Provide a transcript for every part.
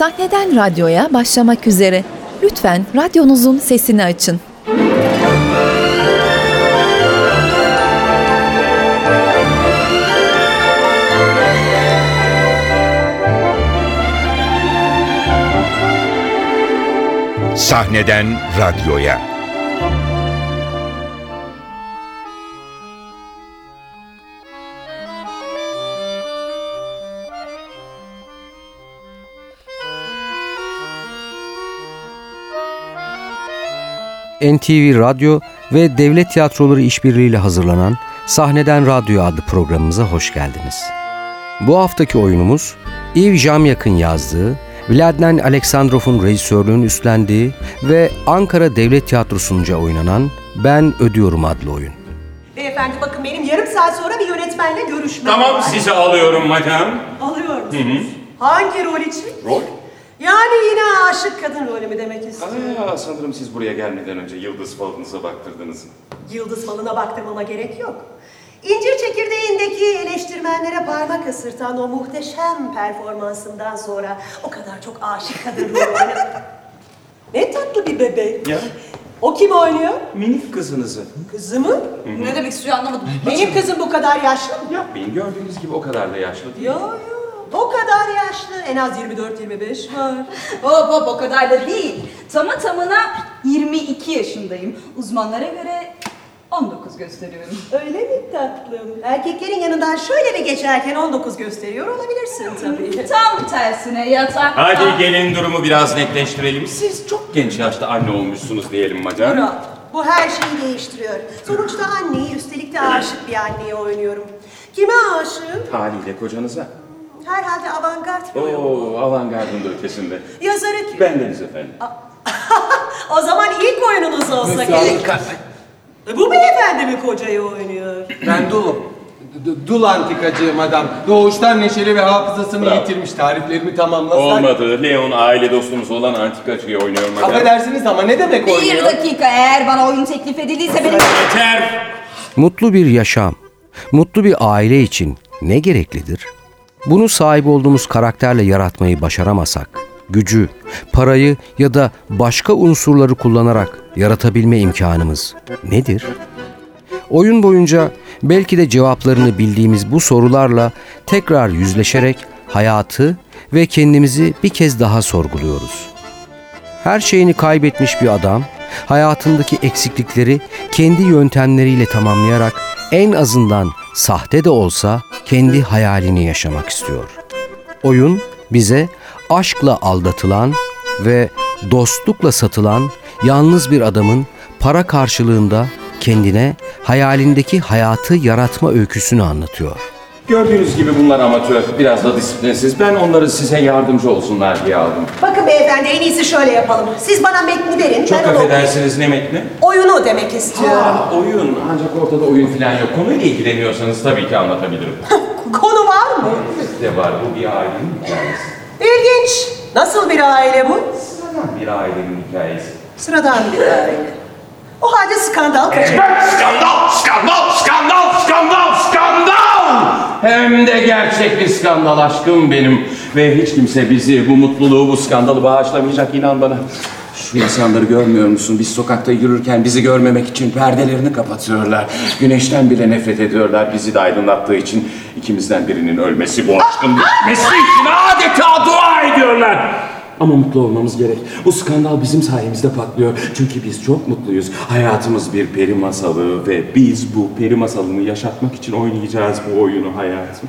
Sahneden radyoya başlamak üzere. Lütfen radyonuzun sesini açın. Sahneden radyoya. NTV Radyo ve Devlet Tiyatroları işbirliğiyle hazırlanan Sahneden Radyo adlı programımıza hoş geldiniz. Bu haftaki oyunumuz Yves Jamyak'ın yazdığı, Vladlen Aleksandrov'un rejisörlüğünü üstlendiği ve Ankara Devlet Tiyatrosu'nca oynanan Ben Ödüyorum adlı oyun. Beyefendi bakın benim yarım saat sonra bir yönetmenle görüşmem Tamam var. sizi alıyorum madam. Alıyor musunuz? Hangi rol için? Rol? Yani yine aşık kadın rolü mü demek istiyor? Aa, sanırım siz buraya gelmeden önce yıldız falınıza baktırdınız. Yıldız falına baktırmama gerek yok. İncir çekirdeğindeki eleştirmenlere parmak ısırtan o muhteşem performansımdan sonra o kadar çok aşık kadın rolü. Ne tatlı bir bebek. Ya? O kim oynuyor? Minik kızınızı. Kızımı? Ne demek istiyor anlamadım. Benim kızım bu kadar yaşlı mı? Yapmayın gördüğünüz gibi o kadar da yaşlı değil. Yo yo. Kadar yaşlı. En az 24-25 var. Hop hop o kadar da değil. Tamı tamına 22 yaşındayım. Uzmanlara göre 19 gösteriyorum. Öyle mi tatlım? Erkeklerin yanından şöyle bir geçerken 19 gösteriyor olabilirsin tabii. Tam tersine yatakta. Hadi gelin durumu biraz netleştirelim. Siz çok genç yaşta anne olmuşsunuz diyelim madam. Murat, bu her şeyi değiştiriyor. Sonuçta anneyi, üstelik de aşık bir anneye oynuyorum. Kime aşığım? Haliyle kocanıza. Herhalde avantgard bir oyun. Oo, avantgardın da ötesinde. Yazarı kim? Bendeniz efendim. o zaman ilk oyununuz olsa gerek. E, Bu beyefendi mi kocayı oynuyor? Ben dulum. D- Dul antikacıyım adam. Doğuştan neşeli ve hafızasını Bravo. yitirmiş. Tariflerimi tamamlasak. Olmadı. Leon aile dostumuz olan antikacıyı oynuyor madam. Affedersiniz ama ne demek Bir oynuyor? dakika eğer bana oyun teklif edildiyse benim... Yeter. Mutlu bir yaşam, mutlu bir aile için ne gereklidir? Bunu sahip olduğumuz karakterle yaratmayı başaramasak, gücü, parayı ya da başka unsurları kullanarak yaratabilme imkanımız nedir? Oyun boyunca belki de cevaplarını bildiğimiz bu sorularla tekrar yüzleşerek hayatı ve kendimizi bir kez daha sorguluyoruz. Her şeyini kaybetmiş bir adam, hayatındaki eksiklikleri kendi yöntemleriyle tamamlayarak en azından sahte de olsa kendi hayalini yaşamak istiyor. Oyun bize aşkla aldatılan ve dostlukla satılan yalnız bir adamın para karşılığında kendine hayalindeki hayatı yaratma öyküsünü anlatıyor. Gördüğünüz gibi bunlar amatör, biraz da disiplinsiz. Ben onları size yardımcı olsunlar diye aldım. Bakın beyefendi en iyisi şöyle yapalım. Siz bana metni verin. Çok ben onu affedersiniz ne metni? Oyunu demek istiyorum. Aa, oyun. Ancak ortada oyun falan yok. Konuyla ilgileniyorsanız tabii ki anlatabilirim. Konu var mı? Size var bu bir ailenin hikayesi. İlginç. Nasıl bir aile bu? Sıradan bir ailenin hikayesi. Sıradan bir aile. O halde skandal kaçır. Skandal, skandal, skandal, skandal, skandal! Hem de gerçek bir skandal aşkım benim. Ve hiç kimse bizi, bu mutluluğu, bu skandalı bağışlamayacak inan bana. Şu insanları görmüyor musun? Biz sokakta yürürken bizi görmemek için perdelerini kapatıyorlar. Güneşten bile nefret ediyorlar bizi de aydınlattığı için. ikimizden birinin ölmesi bu aşkın bitmesi için adeta dua ediyorlar. Ama mutlu olmamız gerek. Bu skandal bizim sayemizde patlıyor. Çünkü biz çok mutluyuz. Hayatımız bir peri masalı ve biz bu peri masalını yaşatmak için oynayacağız bu oyunu hayatım.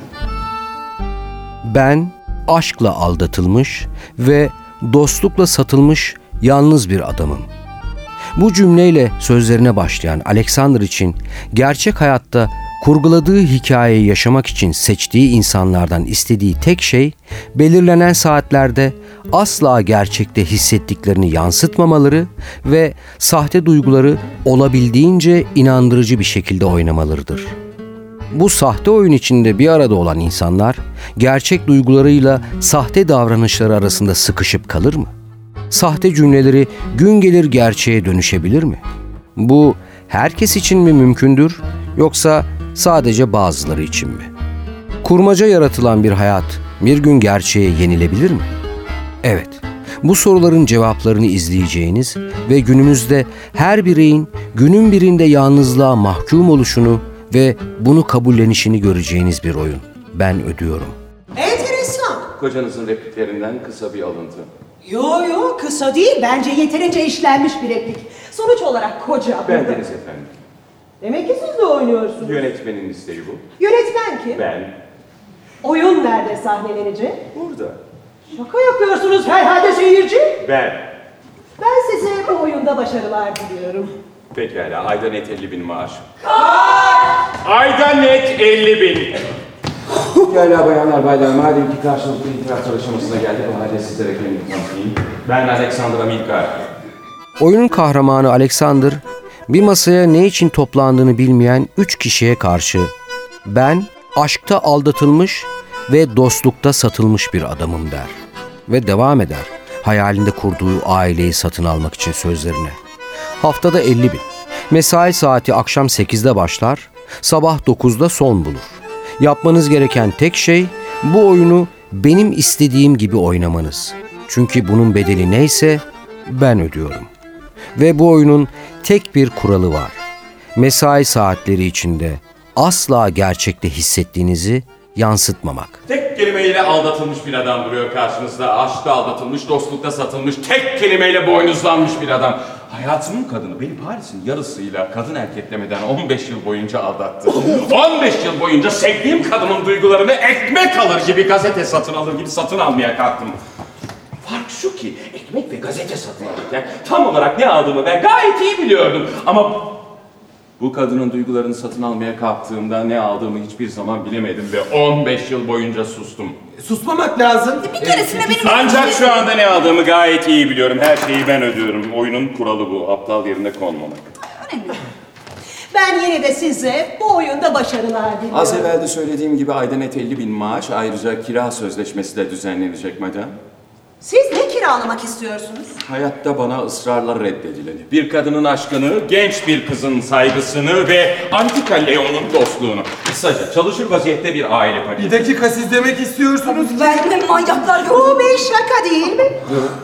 Ben aşkla aldatılmış ve dostlukla satılmış yalnız bir adamım. Bu cümleyle sözlerine başlayan Alexander için gerçek hayatta kurguladığı hikayeyi yaşamak için seçtiği insanlardan istediği tek şey belirlenen saatlerde asla gerçekte hissettiklerini yansıtmamaları ve sahte duyguları olabildiğince inandırıcı bir şekilde oynamalarıdır. Bu sahte oyun içinde bir arada olan insanlar gerçek duygularıyla sahte davranışları arasında sıkışıp kalır mı? Sahte cümleleri gün gelir gerçeğe dönüşebilir mi? Bu herkes için mi mümkündür yoksa sadece bazıları için mi? Kurmaca yaratılan bir hayat bir gün gerçeğe yenilebilir mi? Evet, bu soruların cevaplarını izleyeceğiniz ve günümüzde her bireyin günün birinde yalnızlığa mahkum oluşunu ve bunu kabullenişini göreceğiniz bir oyun. Ben ödüyorum. Enteresan. Kocanızın repliklerinden kısa bir alıntı. Yo yo kısa değil. Bence yeterince işlenmiş bir replik. Sonuç olarak koca. Bendeniz efendim. Demek ki siz de oynuyorsunuz. Yönetmenin isteği bu. Yönetmen kim? Ben Oyun nerede sahnelenecek? burada. Şaka yapıyorsunuz herhalde seyirci. Ben. Ben size bu oyunda başarılar diliyorum. Pekala. Ayda net 50 bin maaş. Ayda net 50 bin. Pekala bayanlar baylar. Madem ki karşılıklı itiraf çalışmasına geldik. O halde sizlere kendimi tanıtayım. Ben Alexandra Milkar. Oyunun kahramanı Alexander, bir masaya ne için toplandığını bilmeyen üç kişiye karşı ben aşkta aldatılmış ve dostlukta satılmış bir adamım der. Ve devam eder hayalinde kurduğu aileyi satın almak için sözlerine. Haftada 50 bin. Mesai saati akşam 8'de başlar, sabah 9'da son bulur. Yapmanız gereken tek şey bu oyunu benim istediğim gibi oynamanız. Çünkü bunun bedeli neyse ben ödüyorum. Ve bu oyunun tek bir kuralı var. Mesai saatleri içinde asla gerçekte hissettiğinizi yansıtmamak. Tek kelimeyle aldatılmış bir adam duruyor karşınızda. Aşkta aldatılmış, dostlukta satılmış, tek kelimeyle boynuzlanmış bir adam. Hayatımın kadını beni Paris'in yarısıyla kadın erkeklemeden 15 yıl boyunca aldattı. 15 yıl boyunca sevdiğim kadının duygularını ekmek alır gibi gazete satın alır gibi satın almaya kalktım. Fark şu ki ekmek ve gazete satın alırken tam olarak ne aldığımı ben gayet iyi biliyordum. Ama bu kadının duygularını satın almaya kalktığımda ne aldığımı hiçbir zaman bilemedim ve 15 yıl boyunca sustum. Susmamak lazım. Bir keresinde benim... Ancak şu anda ne aldığımı gayet iyi biliyorum. Her şeyi ben ödüyorum. Oyunun kuralı bu. Aptal yerine konmamak. Ben yine de size bu oyunda başarılar diliyorum. Az evvel de söylediğim gibi ayda net 50 bin maaş ayrıca kira sözleşmesi de düzenlenecek madem. Siz ne kiralamak istiyorsunuz? Hayatta bana ısrarla reddedileni. Bir kadının aşkını, genç bir kızın saygısını ve antika Leon'un dostluğunu. Kısaca çalışır vaziyette bir aile Bir paketi. dakika siz demek istiyorsunuz ki... Ben de manyaklar Bu gördüm. bir şaka değil mi?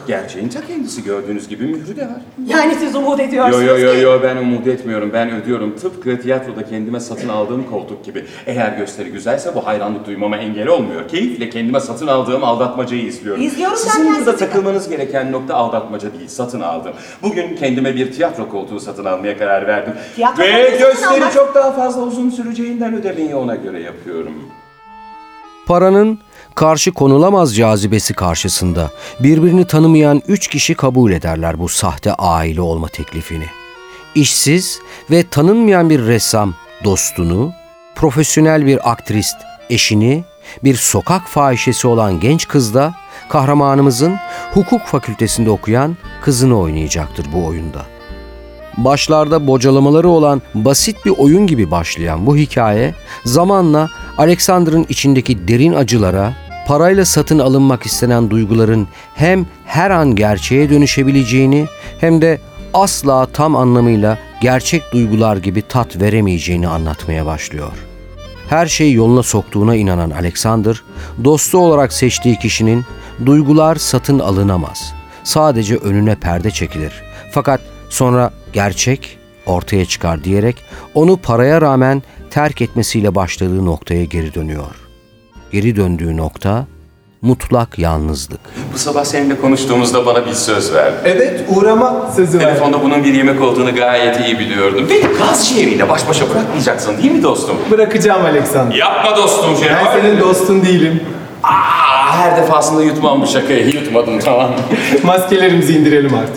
Gerçeğin ta kendisi gördüğünüz gibi mührü de var. Yani siz umut Yo ediyorsunuz yo yo ki... yo ben umut etmiyorum. Ben ödüyorum. Tıpkı tiyatroda kendime satın aldığım koltuk gibi. Eğer gösteri güzelse bu hayranlık duymama engel olmuyor. Keyifle kendime satın aldığım aldatmacayı izliyorum. İzliyorum Sizin burada takılmanız gereken nokta aldatmaca değil, satın aldım. Bugün kendime bir tiyatro koltuğu satın almaya karar verdim. Tiyatro Ve koltuğu satın gösteri almak- çok daha fazla uzun süreceğinden ödemeyi ona göre yapıyorum. Paranın karşı konulamaz cazibesi karşısında birbirini tanımayan üç kişi kabul ederler bu sahte aile olma teklifini. İşsiz ve tanınmayan bir ressam dostunu, profesyonel bir aktrist eşini, bir sokak fahişesi olan genç kız da kahramanımızın hukuk fakültesinde okuyan kızını oynayacaktır bu oyunda. Başlarda bocalamaları olan basit bir oyun gibi başlayan bu hikaye zamanla Alexander'ın içindeki derin acılara, parayla satın alınmak istenen duyguların hem her an gerçeğe dönüşebileceğini hem de asla tam anlamıyla gerçek duygular gibi tat veremeyeceğini anlatmaya başlıyor. Her şeyi yoluna soktuğuna inanan Alexander, dostu olarak seçtiği kişinin duygular satın alınamaz. Sadece önüne perde çekilir. Fakat sonra gerçek ortaya çıkar diyerek onu paraya rağmen terk etmesiyle başladığı noktaya geri dönüyor. Geri döndüğü nokta mutlak yalnızlık. Bu sabah seninle konuştuğumuzda bana bir söz verdin. Evet uğrama sözü var. Telefonda bunun bir yemek olduğunu gayet iyi biliyordum. Beni gaz şehriyle baş başa bırakmayacaksın değil mi dostum? Bırakacağım Alexander. Yapma dostum Ben Şenol. senin dostun değilim. Aa, her defasında yutmam bu şakayı. Yutmadım tamam. Maskelerimizi indirelim artık.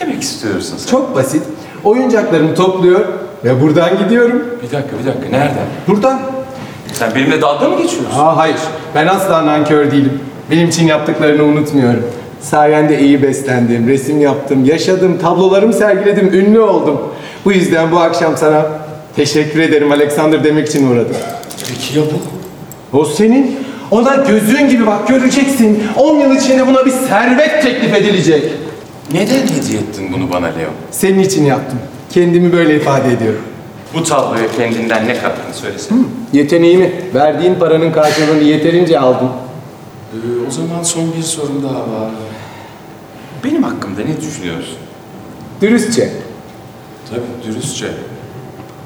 ne demek istiyorsun sen? Çok basit. Oyuncaklarımı topluyor ve buradan gidiyorum. Bir dakika bir dakika nereden? Buradan. Sen benimle dalga mı geçiyorsun? Aa hayır. Ben asla nankör değilim. Benim için yaptıklarını unutmuyorum. Sayende iyi beslendim, resim yaptım, yaşadım, tablolarımı sergiledim, ünlü oldum. Bu yüzden bu akşam sana teşekkür ederim Alexander demek için uğradım. Peki ya bu? O senin. Ona gözün gibi bak göreceksin. 10 yıl içinde buna bir servet teklif edilecek. Neden hediye ettin bunu bana Leo? Senin için yaptım. Kendimi böyle ifade ediyorum. Bu tabloya kendinden ne kattığını söylesene. Yeteneğimi, verdiğin paranın karşılığını yeterince aldım. Ee, o zaman son bir sorum daha var. Benim hakkımda ne düşünüyorsun? Dürüstçe. Tabii dürüstçe.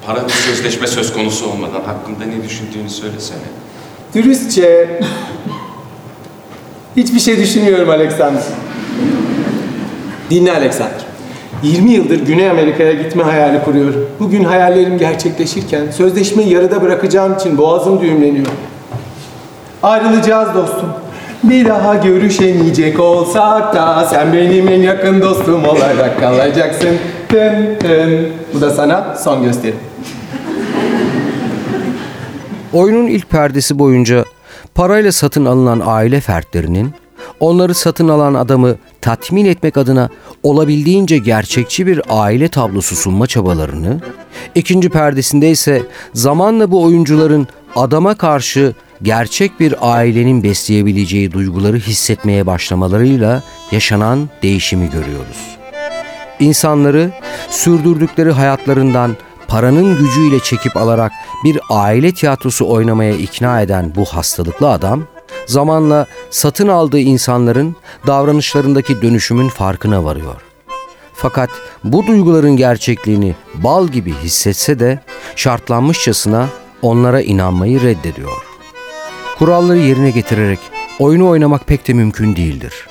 Para bir sözleşme söz konusu olmadan hakkımda ne düşündüğünü söylesene. Dürüstçe. Hiçbir şey düşünmüyorum Alexander. Dinle Alexander. 20 yıldır Güney Amerika'ya gitme hayali kuruyorum. Bugün hayallerim gerçekleşirken sözleşmeyi yarıda bırakacağım için boğazım düğümleniyor. Ayrılacağız dostum. Bir daha görüşemeyecek olsak da sen benim en yakın dostum olarak kalacaksın. Tın tın. Bu da sana son gösterim. Oyunun ilk perdesi boyunca parayla satın alınan aile fertlerinin onları satın alan adamı tatmin etmek adına olabildiğince gerçekçi bir aile tablosu sunma çabalarını, ikinci perdesinde ise zamanla bu oyuncuların adama karşı gerçek bir ailenin besleyebileceği duyguları hissetmeye başlamalarıyla yaşanan değişimi görüyoruz. İnsanları sürdürdükleri hayatlarından paranın gücüyle çekip alarak bir aile tiyatrosu oynamaya ikna eden bu hastalıklı adam, zamanla satın aldığı insanların davranışlarındaki dönüşümün farkına varıyor. Fakat bu duyguların gerçekliğini bal gibi hissetse de şartlanmışçasına onlara inanmayı reddediyor. Kuralları yerine getirerek oyunu oynamak pek de mümkün değildir.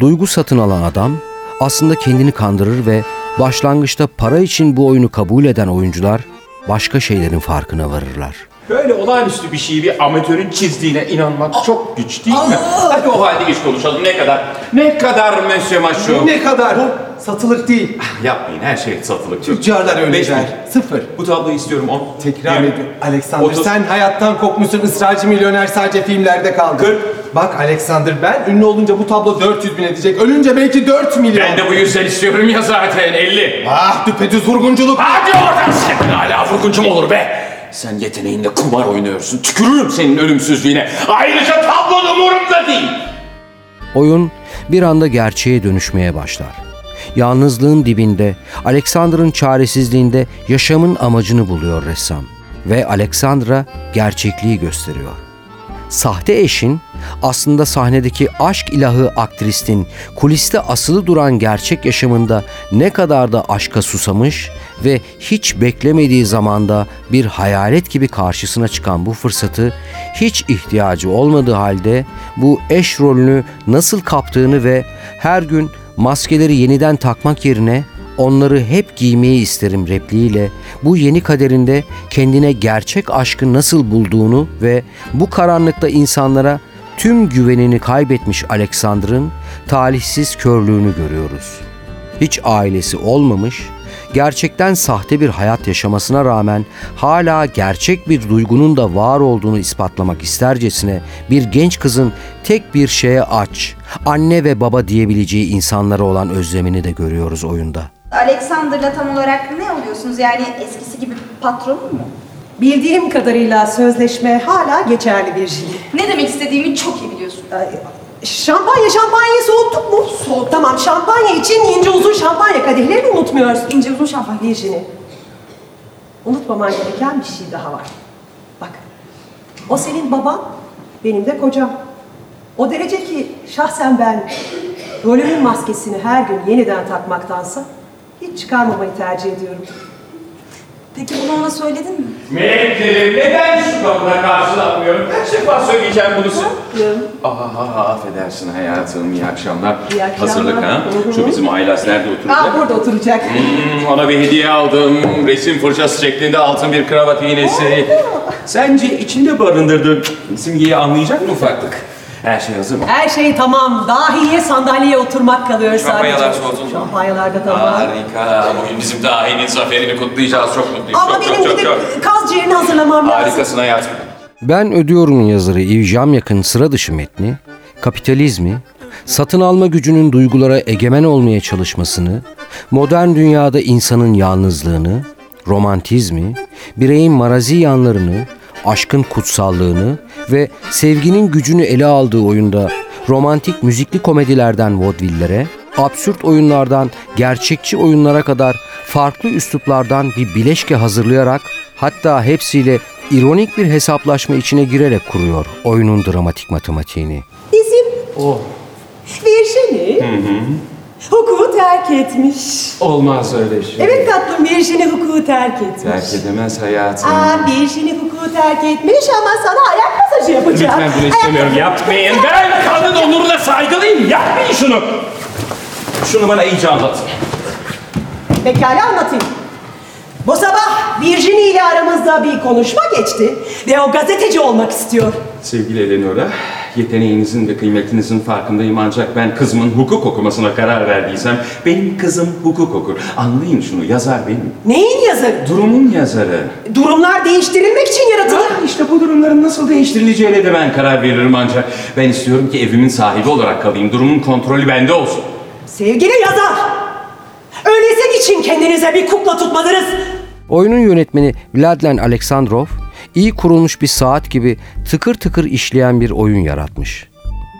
Duygu satın alan adam aslında kendini kandırır ve başlangıçta para için bu oyunu kabul eden oyuncular başka şeylerin farkına varırlar. Böyle olağanüstü bir şeyi bir amatörün çizdiğine inanmak çok güç değil mi? Hadi o halde iş konuşalım. Ne kadar? Ne kadar Monsieur Maşum? Ne kadar? Satılık değil. Yapmayın her şey satılık. Tüccarlar öyle Beş der. bin. Sıfır. Bu tabloyu istiyorum on. Tekrar Yirmi. ediyorum. Alexander Otuz. sen hayattan kopmuşsun. ısrarcı milyoner sadece filmlerde kaldı. Kırk. Bak Alexander ben ünlü olunca bu tablo 400 bin edecek. Ölünce belki 4 milyon. Ben de bu yüzden istiyorum ya zaten 50. Ah düpedüz vurgunculuk. Hadi oradan sen hala vurguncum olur be. Sen yeteneğinle kumar oynuyorsun. Tükürürüm senin ölümsüzlüğüne. Ayrıca tablon umurumda değil. Oyun bir anda gerçeğe dönüşmeye başlar. Yalnızlığın dibinde, Alexander'ın çaresizliğinde yaşamın amacını buluyor ressam ve Alexandra gerçekliği gösteriyor. Sahte eşin aslında sahnedeki aşk ilahı aktristin kuliste asılı duran gerçek yaşamında ne kadar da aşka susamış ve hiç beklemediği zamanda bir hayalet gibi karşısına çıkan bu fırsatı hiç ihtiyacı olmadığı halde bu eş rolünü nasıl kaptığını ve her gün maskeleri yeniden takmak yerine onları hep giymeyi isterim repliğiyle bu yeni kaderinde kendine gerçek aşkı nasıl bulduğunu ve bu karanlıkta insanlara tüm güvenini kaybetmiş Alexander'ın talihsiz körlüğünü görüyoruz. Hiç ailesi olmamış, gerçekten sahte bir hayat yaşamasına rağmen hala gerçek bir duygunun da var olduğunu ispatlamak istercesine bir genç kızın tek bir şeye aç, anne ve baba diyebileceği insanlara olan özlemini de görüyoruz oyunda. Alexander'la tam olarak ne oluyorsunuz? Yani eskisi gibi patron mu? Bildiğim kadarıyla sözleşme hala geçerli bir şey. Ne demek istediğimi çok iyi biliyorsun. Ay, Şampanya, şampanyayı soğuttuk mu? Soğut. Tamam, şampanya için ince uzun şampanya kadehlerini unutmuyorsun. İnce uzun şampanya. Virginie, unutmaman gereken bir şey daha var. Bak, o senin baban, benim de kocam. O derece ki şahsen ben rolümün maskesini her gün yeniden takmaktansa hiç çıkarmamayı tercih ediyorum. Peki bunu ona söyledin mi? Meleklerim neden şu kapıda karşılanmıyorum? Kaç defa söyleyeceğim bunu sen? Aa, affedersin hayatım. İyi akşamlar. İyi akşamlar. Hazırlık ha? Hı hı. Şu bizim Aylas nerede oturacak? Aa, burada oturacak. Hmm, ona bir hediye aldım. Resim fırçası şeklinde altın bir kravat iğnesi. Sence içinde barındırdığın simgeyi anlayacak mı ufaklık? Her şey hazır mı? Her şey tamam. Dahiye sandalyeye oturmak kalıyor sadece. Şampanyalar soğutuldu mu? Şampanyalar da tamam. Harika. Bugün bizim dahinin zaferini kutlayacağız. Çok mutluyuz. Ama çok, benim çok, çok, gidip çok. kaz ciğerini hazırlamam lazım. Harikasın hayatım. Ben Ödüyorum'un yazarı Yves Jamyak'ın sıra dışı metni, kapitalizmi, satın alma gücünün duygulara egemen olmaya çalışmasını, modern dünyada insanın yalnızlığını, romantizmi, bireyin marazi yanlarını, aşkın kutsallığını ve sevginin gücünü ele aldığı oyunda romantik müzikli komedilerden vodvillere, absürt oyunlardan gerçekçi oyunlara kadar farklı üsluplardan bir bileşke hazırlayarak hatta hepsiyle ironik bir hesaplaşma içine girerek kuruyor oyunun dramatik matematiğini. Biz Oh. Virginie. Hukuku terk etmiş. Olmaz öyle şey. Evet tatlım Virginie hukuku terk etmiş. Terk edemez hayatım. Aa, Virginie hukuku terk etmiş ama sana ayak masajı yapacak. Lütfen bunu istemiyorum. Yapmayın. Ben kadın onuruna saygılıyım. Yapmayın şunu. Şunu bana iyice anlat. Pekala anlatayım. Bu sabah Virginie ile aramızda bir konuşma geçti ve o gazeteci olmak istiyor. Sevgili Eleonora, yeteneğinizin ve kıymetinizin farkındayım ancak ben kızımın hukuk okumasına karar verdiysem benim kızım hukuk okur. Anlayın şunu, yazar benim. Neyin yazarı? Durumun yazarı. Durumlar değiştirilmek için yaratılır. Ah, işte bu durumların nasıl değiştirileceğine de ben karar veririm ancak. Ben istiyorum ki evimin sahibi olarak kalayım. Durumun kontrolü bende olsun. Sevgili yazar! Öyleyse için kendinize bir kukla tutmadınız? Oyunun yönetmeni Vladlen Aleksandrov, iyi kurulmuş bir saat gibi tıkır tıkır işleyen bir oyun yaratmış.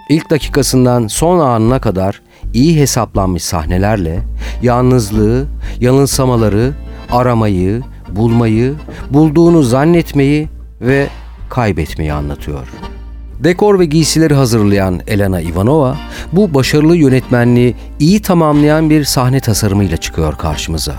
İlk dakikasından son anına kadar iyi hesaplanmış sahnelerle yalnızlığı, yanılsamaları, aramayı, bulmayı, bulduğunu zannetmeyi ve kaybetmeyi anlatıyor. Dekor ve giysileri hazırlayan Elena Ivanova, bu başarılı yönetmenliği iyi tamamlayan bir sahne tasarımıyla çıkıyor karşımıza.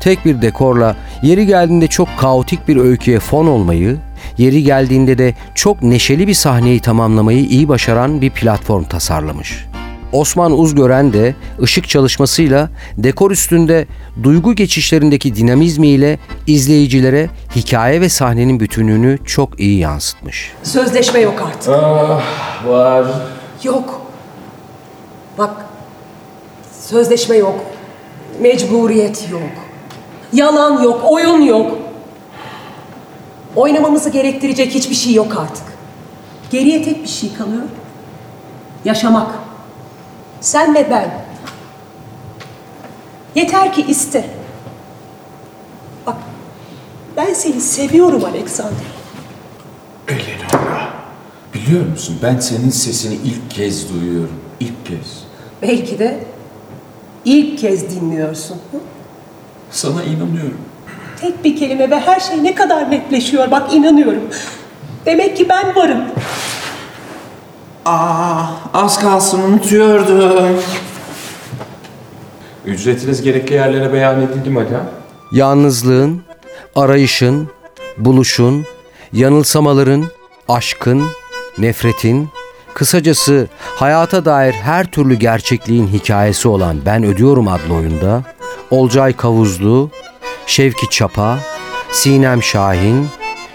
Tek bir dekorla yeri geldiğinde çok kaotik bir öyküye fon olmayı, yeri geldiğinde de çok neşeli bir sahneyi tamamlamayı iyi başaran bir platform tasarlamış. Osman Uzgören de ışık çalışmasıyla dekor üstünde duygu geçişlerindeki dinamizmiyle izleyicilere hikaye ve sahnenin bütünlüğünü çok iyi yansıtmış. Sözleşme yok artık. Ah, var. Yok. Bak, sözleşme yok. Mecburiyet yok. Yalan yok, oyun yok. Oynamamızı gerektirecek hiçbir şey yok artık. Geriye tek bir şey kalıyor. Yaşamak. Sen ve ben. Yeter ki iste. Bak, ben seni seviyorum Alexander. Eleonora, biliyor musun ben senin sesini ilk kez duyuyorum. İlk kez. Belki de ilk kez dinliyorsun. Hı? Sana inanıyorum. Tek bir kelime ve her şey ne kadar netleşiyor. Bak inanıyorum. Demek ki ben varım. Aa, az kalsın unutuyordum. Ücretiniz gerekli yerlere beyan edildi mi hala? Yalnızlığın, arayışın, buluşun, yanılsamaların, aşkın, nefretin, kısacası hayata dair her türlü gerçekliğin hikayesi olan Ben Ödüyorum adlı oyunda Olcay Kavuzlu, Şevki Çapa, Sinem Şahin,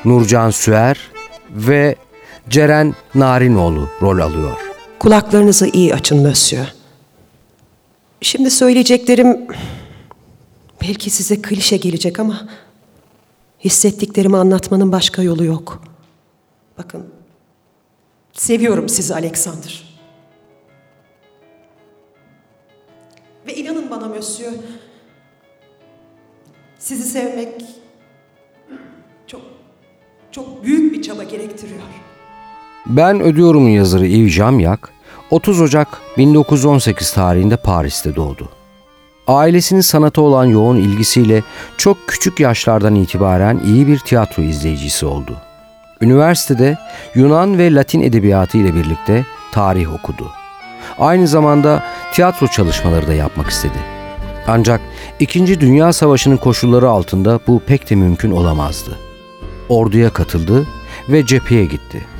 Nurcan Süer ve Ceren Narinoğlu rol alıyor. Kulaklarınızı iyi açın Monsieur. Şimdi söyleyeceklerim belki size klişe gelecek ama hissettiklerimi anlatmanın başka yolu yok. Bakın seviyorum sizi Alexander. Ve inanın bana Monsieur sizi sevmek çok çok büyük bir çaba gerektiriyor. Ben Ödüyorum'un yazarı Yves Jamyak, 30 Ocak 1918 tarihinde Paris'te doğdu. Ailesinin sanata olan yoğun ilgisiyle çok küçük yaşlardan itibaren iyi bir tiyatro izleyicisi oldu. Üniversitede Yunan ve Latin edebiyatı ile birlikte tarih okudu. Aynı zamanda tiyatro çalışmaları da yapmak istedi. Ancak İkinci Dünya Savaşı'nın koşulları altında bu pek de mümkün olamazdı. Orduya katıldı ve cepheye gitti.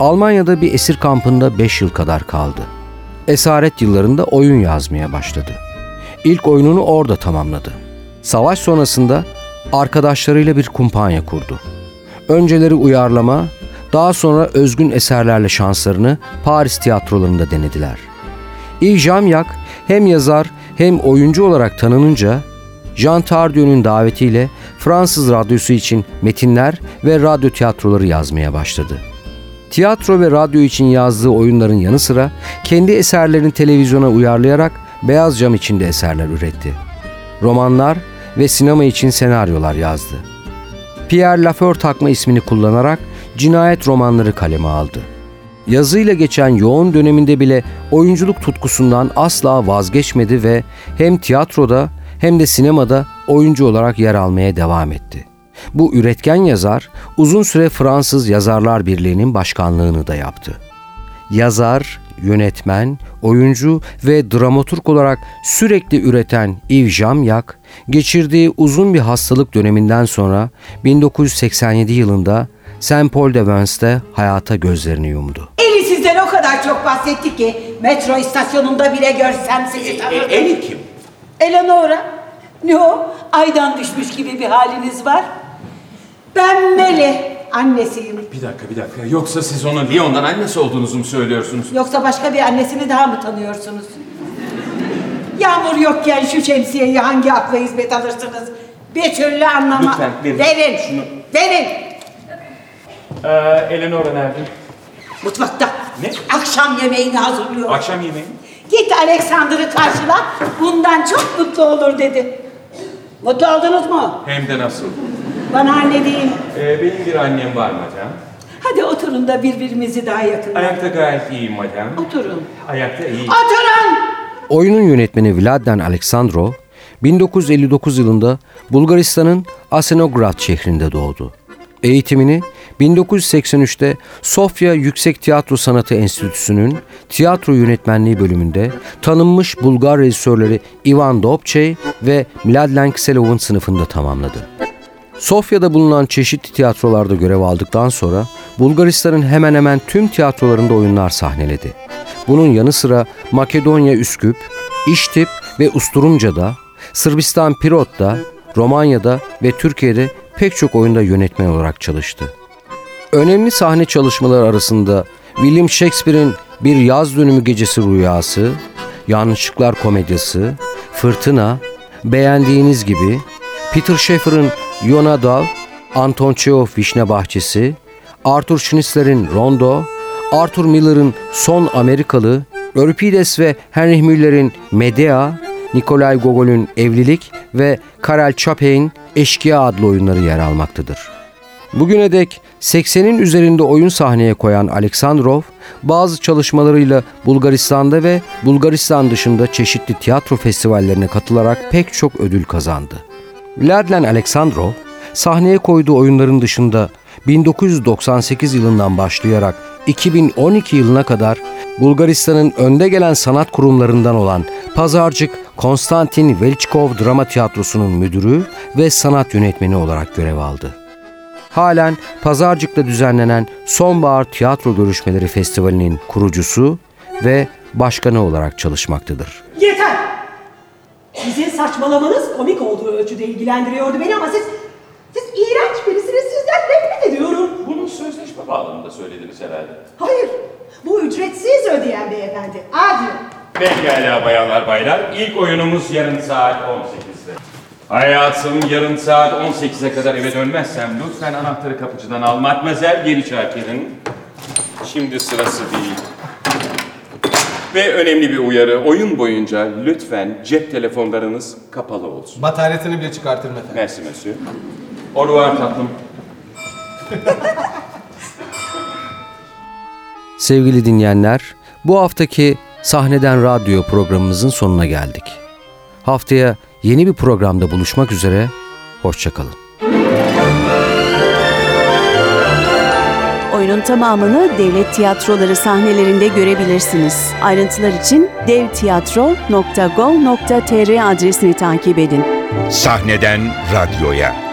Almanya'da bir esir kampında 5 yıl kadar kaldı. Esaret yıllarında oyun yazmaya başladı. İlk oyununu orada tamamladı. Savaş sonrasında arkadaşlarıyla bir kumpanya kurdu. Önceleri uyarlama, daha sonra özgün eserlerle şanslarını Paris tiyatrolarında denediler. Yves Jamyak hem yazar hem oyuncu olarak tanınınca Jean Tardio'nun davetiyle Fransız radyosu için metinler ve radyo tiyatroları yazmaya başladı. Tiyatro ve radyo için yazdığı oyunların yanı sıra kendi eserlerini televizyona uyarlayarak beyaz cam içinde eserler üretti. Romanlar ve sinema için senaryolar yazdı. Pierre Lafeur takma ismini kullanarak cinayet romanları kaleme aldı. Yazıyla geçen yoğun döneminde bile oyunculuk tutkusundan asla vazgeçmedi ve hem tiyatroda hem de sinemada oyuncu olarak yer almaya devam etti. Bu üretken yazar uzun süre Fransız Yazarlar Birliği'nin başkanlığını da yaptı. Yazar, yönetmen, oyuncu ve dramaturg olarak sürekli üreten Yves Jamyak, geçirdiği uzun bir hastalık döneminden sonra 1987 yılında Saint Paul de Vence'de hayata gözlerini yumdu. Eli sizden o kadar çok bahsetti ki metro istasyonunda bile görsem sizi tanırdım. Eli kim? Eleonora. Ne o? Aydan düşmüş gibi bir haliniz var. Ben Mele. Annesiyim. Bir dakika bir dakika. Yoksa siz ona Lyon'dan annesi olduğunuzu mu söylüyorsunuz? Yoksa başka bir annesini daha mı tanıyorsunuz? Yağmur yokken şu şemsiyeyi hangi akla hizmet alırsınız? Bir türlü anlama. Lütfen, verin. Verin. Şunu. Verin. Ee, Eleonora nerede? Mutfakta. Ne? Akşam yemeğini hazırlıyor. Akşam yemeği. Git Alexander'ı karşıla. Bundan çok mutlu olur dedi. Mutlu oldunuz mu? Hem de nasıl? Bana anne deyin. Ee, benim bir annem var madem. Hadi oturun da birbirimizi daha yakın. Ayakta gayet iyiyim madem. Oturun. Ayakta iyi. Oturun! Oyunun yönetmeni Vladan Aleksandrov, 1959 yılında Bulgaristan'ın Asenograd şehrinde doğdu. Eğitimini 1983'te Sofya Yüksek Tiyatro Sanatı Enstitüsü'nün tiyatro yönetmenliği bölümünde tanınmış Bulgar rejisörleri Ivan Dobçey ve Mladen Kselov'un sınıfında tamamladı. Sofya'da bulunan çeşitli tiyatrolarda görev aldıktan sonra Bulgaristan'ın hemen hemen tüm tiyatrolarında oyunlar sahneledi. Bunun yanı sıra Makedonya Üsküp, İştip ve Usturumca'da, Sırbistan Pirot'ta, Romanya'da ve Türkiye'de pek çok oyunda yönetmen olarak çalıştı. Önemli sahne çalışmaları arasında William Shakespeare'in Bir Yaz Dönümü Gecesi Rüyası, Yanlışlıklar Komedyası, Fırtına, Beğendiğiniz gibi, Peter Shaffer'ın Yonadav, Anton Çehov Vişne Bahçesi, Arthur Schnitzler'in Rondo, Arthur Miller'ın Son Amerikalı, Euripides ve Heinrich Müller'in Medea, Nikolay Gogol'ün Evlilik ve Karel Çapek'in Eşkıya adlı oyunları yer almaktadır. Bugüne dek 80'in üzerinde oyun sahneye koyan Aleksandrov, bazı çalışmalarıyla Bulgaristan'da ve Bulgaristan dışında çeşitli tiyatro festivallerine katılarak pek çok ödül kazandı. Vladlen Aleksandrov, sahneye koyduğu oyunların dışında 1998 yılından başlayarak 2012 yılına kadar Bulgaristan'ın önde gelen sanat kurumlarından olan Pazarcık Konstantin Velchkov Drama Tiyatrosu'nun müdürü ve sanat yönetmeni olarak görev aldı. Halen Pazarcık'ta düzenlenen Sonbahar Tiyatro Görüşmeleri Festivali'nin kurucusu ve başkanı olarak çalışmaktadır. Yeter! Sizin saçmalamanız komik olduğu ölçüde ilgilendiriyordu beni ama siz... Siz iğrenç birisiniz, sizden nefret ediyorum. Bunu sözleşme bağlamında söylediniz herhalde. Hayır, bu ücretsiz ödeyen beyefendi. Adi. Pekala bayanlar baylar. İlk oyunumuz yarın saat 18'de. Hayatım yarın saat 18'e kadar eve dönmezsem lütfen anahtarı kapıcıdan al. Matmazel geri çarkerin. Şimdi sırası değil. Ve önemli bir uyarı. Oyun boyunca lütfen cep telefonlarınız kapalı olsun. Bataryasını bile çıkartırım efendim. Merci monsieur. Au revoir tatlım. Sevgili dinleyenler, bu haftaki Sahneden Radyo programımızın sonuna geldik. Haftaya yeni bir programda buluşmak üzere, hoşçakalın. Oyunun tamamını devlet tiyatroları sahnelerinde görebilirsiniz. Ayrıntılar için devtiyatro.gov.tr adresini takip edin. Sahneden radyoya.